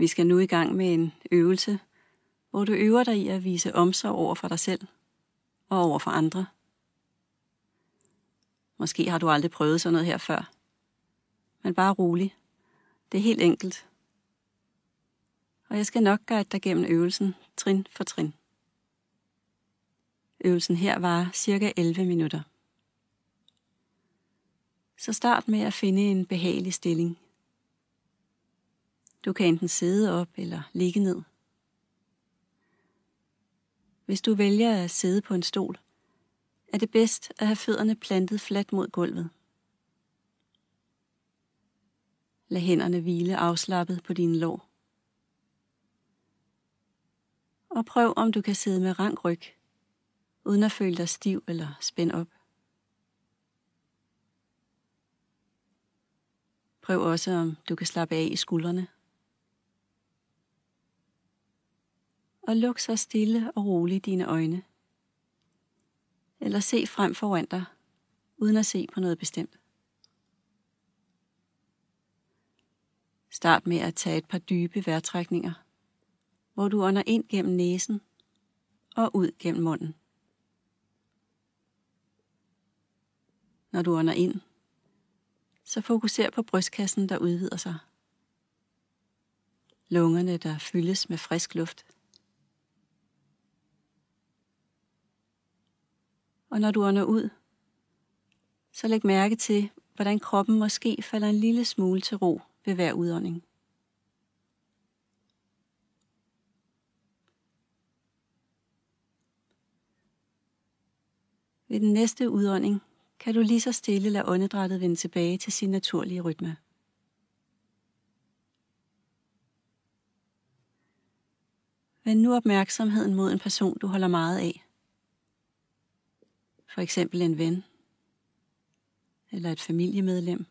Vi skal nu i gang med en øvelse, hvor du øver dig i at vise omsorg over for dig selv og over for andre. Måske har du aldrig prøvet sådan noget her før. Men bare rolig. Det er helt enkelt. Og jeg skal nok guide dig gennem øvelsen trin for trin. Øvelsen her var cirka 11 minutter. Så start med at finde en behagelig stilling. Du kan enten sidde op eller ligge ned. Hvis du vælger at sidde på en stol, er det bedst at have fødderne plantet fladt mod gulvet. Lad hænderne hvile afslappet på dine lår. Og prøv om du kan sidde med rank ryg, uden at føle dig stiv eller spænd op. Prøv også om du kan slappe af i skuldrene. Og luk så stille og roligt dine øjne. Eller se frem foran dig, uden at se på noget bestemt. Start med at tage et par dybe vejrtrækninger, hvor du ånder ind gennem næsen og ud gennem munden. Når du ånder ind, så fokuser på brystkassen, der udvider sig. Lungerne, der fyldes med frisk luft. Og når du ånder ud, så læg mærke til, hvordan kroppen måske falder en lille smule til ro ved hver udånding. Ved den næste udånding kan du lige så stille lade åndedrættet vende tilbage til sin naturlige rytme. Vend nu opmærksomheden mod en person, du holder meget af. For eksempel en ven eller et familiemedlem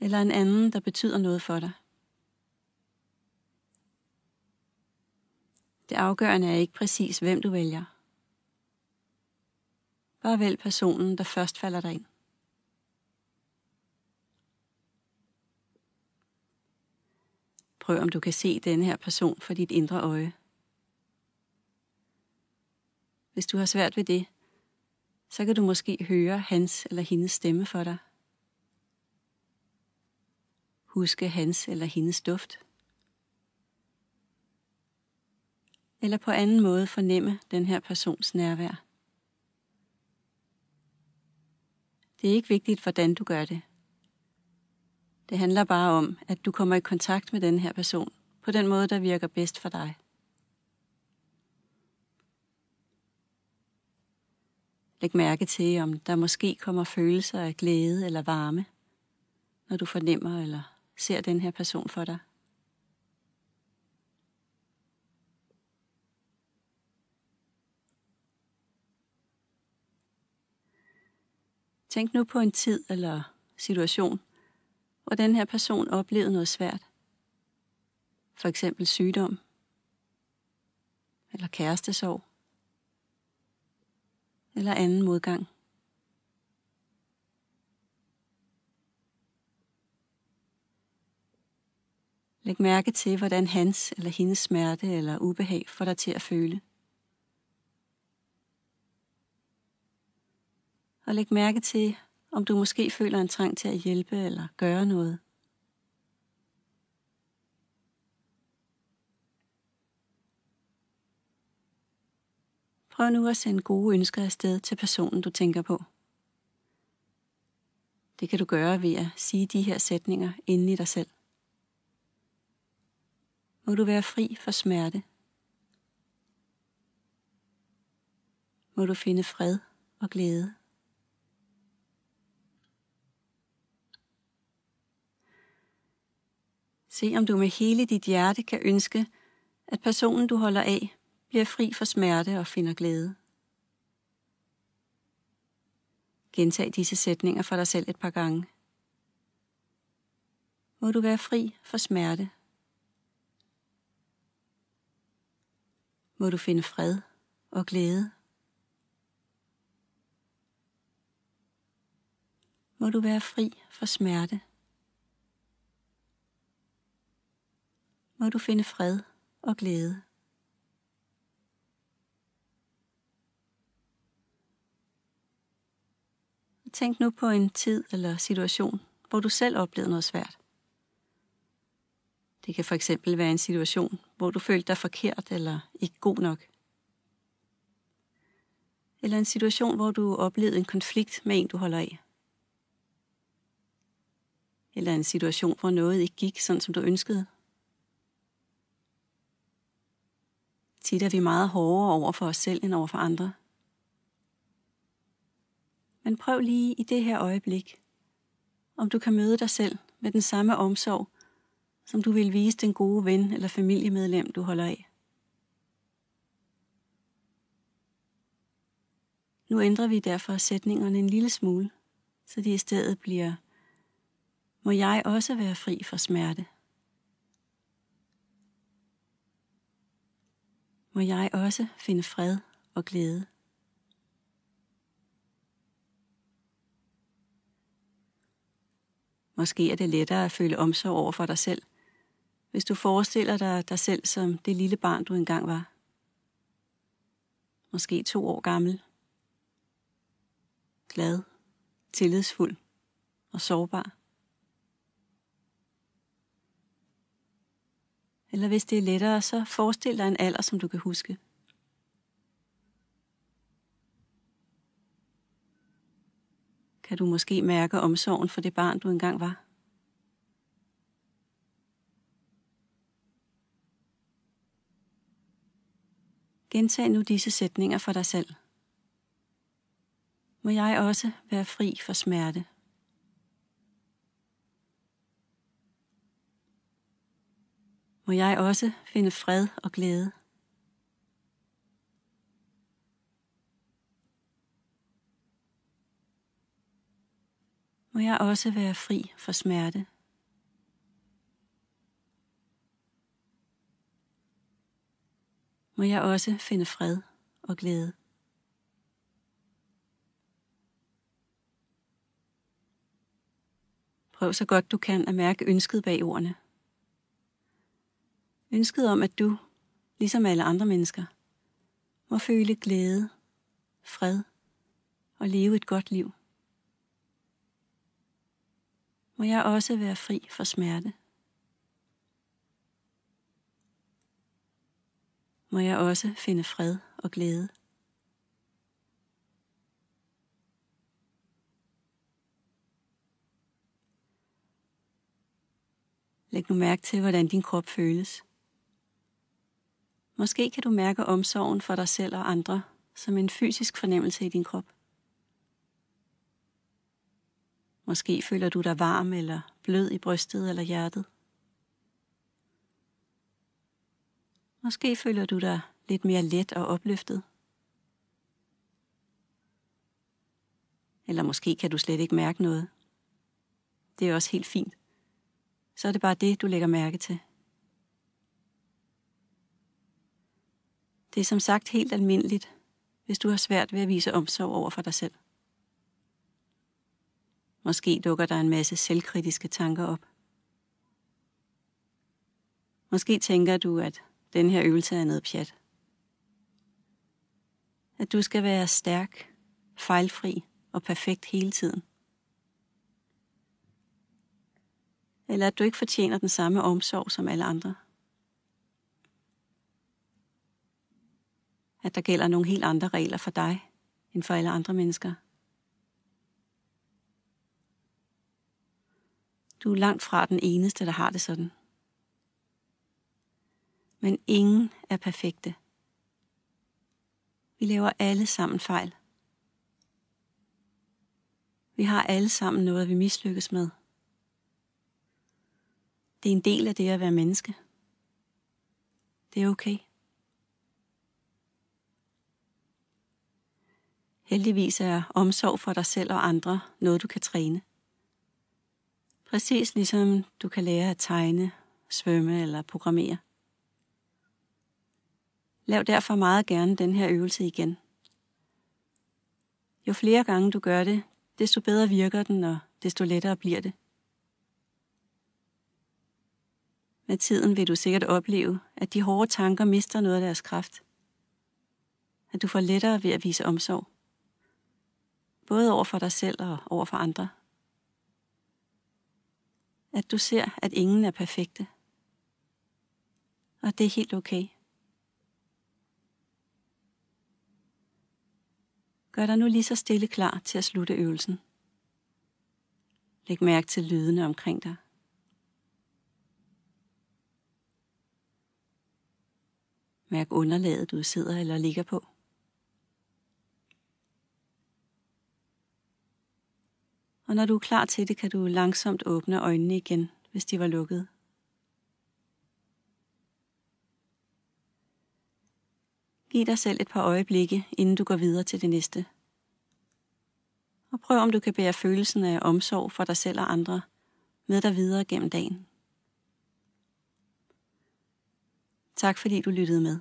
eller en anden, der betyder noget for dig. Det afgørende er ikke præcis, hvem du vælger. Bare vælg personen, der først falder dig ind. Prøv om du kan se denne her person for dit indre øje. Hvis du har svært ved det, så kan du måske høre hans eller hendes stemme for dig. Huske hans eller hendes duft. Eller på anden måde fornemme den her persons nærvær. Det er ikke vigtigt, hvordan du gør det. Det handler bare om, at du kommer i kontakt med den her person på den måde, der virker bedst for dig. Læg mærke til, om der måske kommer følelser af glæde eller varme, når du fornemmer eller ser den her person for dig. Tænk nu på en tid eller situation, hvor den her person oplevede noget svært. For eksempel sygdom eller kærestesorg eller anden modgang. Læg mærke til, hvordan hans eller hendes smerte eller ubehag får dig til at føle. Og læg mærke til, om du måske føler en trang til at hjælpe eller gøre noget. Prøv nu at sende gode ønsker afsted til personen, du tænker på. Det kan du gøre ved at sige de her sætninger inde i dig selv. Må du være fri for smerte. Må du finde fred og glæde. Se om du med hele dit hjerte kan ønske, at personen du holder af bliver fri for smerte og finder glæde. Gentag disse sætninger for dig selv et par gange. Må du være fri for smerte. Må du finde fred og glæde. Må du være fri for smerte. må du finde fred og glæde. Tænk nu på en tid eller situation, hvor du selv oplevede noget svært. Det kan for eksempel være en situation, hvor du følte dig forkert eller ikke god nok. Eller en situation, hvor du oplevede en konflikt med en, du holder af. Eller en situation, hvor noget ikke gik sådan, som du ønskede. Tit er vi meget hårdere over for os selv end over for andre. Men prøv lige i det her øjeblik, om du kan møde dig selv med den samme omsorg, som du vil vise den gode ven eller familiemedlem, du holder af. Nu ændrer vi derfor sætningerne en lille smule, så de i stedet bliver, må jeg også være fri for smerte. Må jeg også finde fred og glæde. Måske er det lettere at føle omsorg over for dig selv, hvis du forestiller dig dig selv som det lille barn, du engang var. Måske to år gammel. Glad, tillidsfuld og sårbar. Eller hvis det er lettere, så forestil dig en alder, som du kan huske. Kan du måske mærke omsorgen for det barn, du engang var? Gentag nu disse sætninger for dig selv. Må jeg også være fri for smerte. Må jeg også finde fred og glæde. Må jeg også være fri for smerte. må jeg også finde fred og glæde. Prøv så godt du kan at mærke ønsket bag ordene. Ønsket om, at du, ligesom alle andre mennesker, må føle glæde, fred og leve et godt liv. Må jeg også være fri for smerte. må jeg også finde fred og glæde. Læg nu mærke til, hvordan din krop føles. Måske kan du mærke omsorgen for dig selv og andre som en fysisk fornemmelse i din krop. Måske føler du dig varm eller blød i brystet eller hjertet. Måske føler du dig lidt mere let og opløftet. Eller måske kan du slet ikke mærke noget. Det er også helt fint. Så er det bare det, du lægger mærke til. Det er som sagt helt almindeligt, hvis du har svært ved at vise omsorg over for dig selv. Måske dukker der en masse selvkritiske tanker op. Måske tænker du, at den her øvelse er noget pjat. At du skal være stærk, fejlfri og perfekt hele tiden. Eller at du ikke fortjener den samme omsorg som alle andre. At der gælder nogle helt andre regler for dig end for alle andre mennesker. Du er langt fra den eneste, der har det sådan men ingen er perfekte. Vi laver alle sammen fejl. Vi har alle sammen noget, vi mislykkes med. Det er en del af det at være menneske. Det er okay. Heldigvis er omsorg for dig selv og andre noget, du kan træne. Præcis ligesom du kan lære at tegne, svømme eller programmere. Lav derfor meget gerne den her øvelse igen. Jo flere gange du gør det, desto bedre virker den, og desto lettere bliver det. Med tiden vil du sikkert opleve, at de hårde tanker mister noget af deres kraft. At du får lettere ved at vise omsorg. Både over for dig selv og over for andre. At du ser, at ingen er perfekte. Og det er helt okay. Gør dig nu lige så stille klar til at slutte øvelsen. Læg mærke til lydene omkring dig. Mærk underlaget, du sidder eller ligger på. Og når du er klar til det, kan du langsomt åbne øjnene igen, hvis de var lukkede. Giv dig selv et par øjeblikke, inden du går videre til det næste. Og prøv om du kan bære følelsen af omsorg for dig selv og andre med dig videre gennem dagen. Tak fordi du lyttede med.